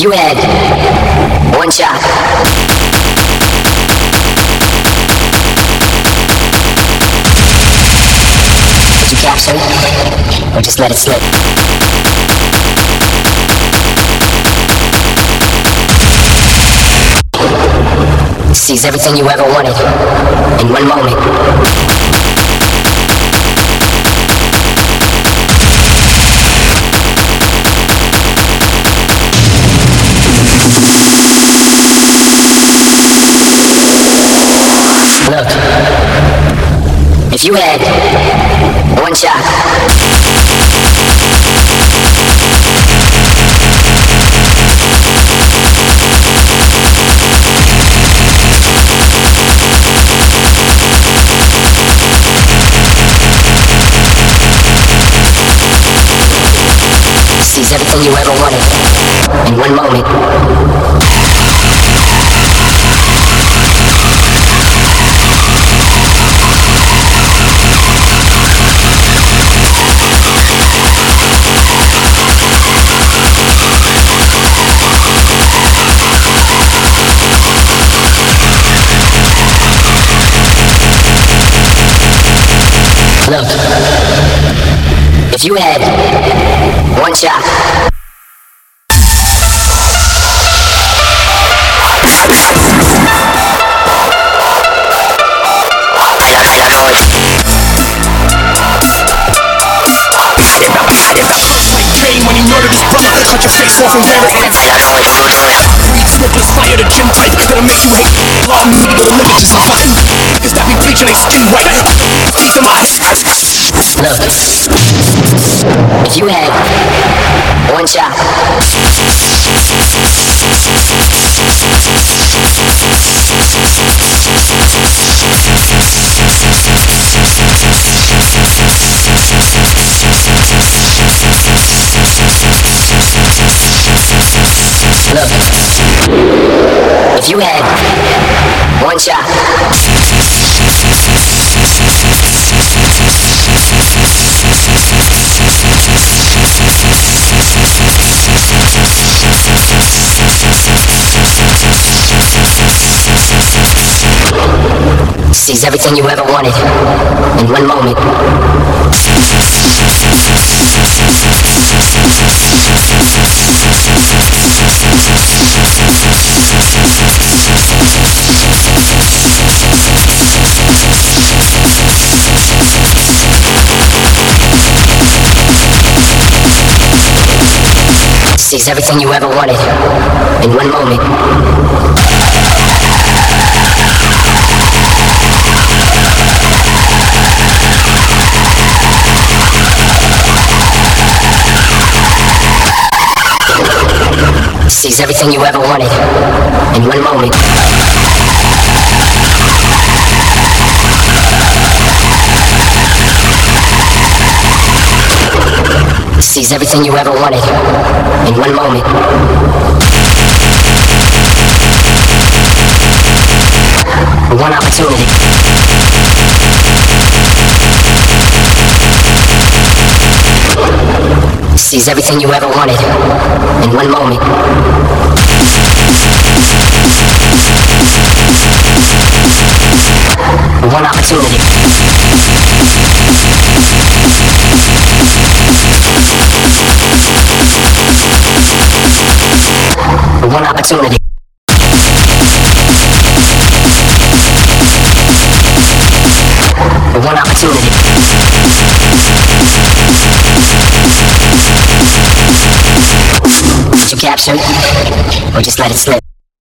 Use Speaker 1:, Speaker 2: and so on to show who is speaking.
Speaker 1: You had one shot, would you capture it or just let it slip? Seize everything you ever wanted in one moment. You had one shot, seize everything you ever wanted in one moment. Look, if you had one shot,
Speaker 2: cut your face off and wear the gym type. That'll make you hate. Law me to the limit, just fucking niggas that be bleaching their skin. Teeth in my head.
Speaker 1: Look, if you had one shot, look, if you had one shot, seize everything you ever wanted in one moment. Seize everything you ever wanted in one moment. Seize everything you ever wanted in one moment. Seize everything you ever wanted in one moment. One opportunity. Seize everything you ever wanted in one moment. One opportunity. One opportunity. One opportunity. Did you capture? Or just let it slip?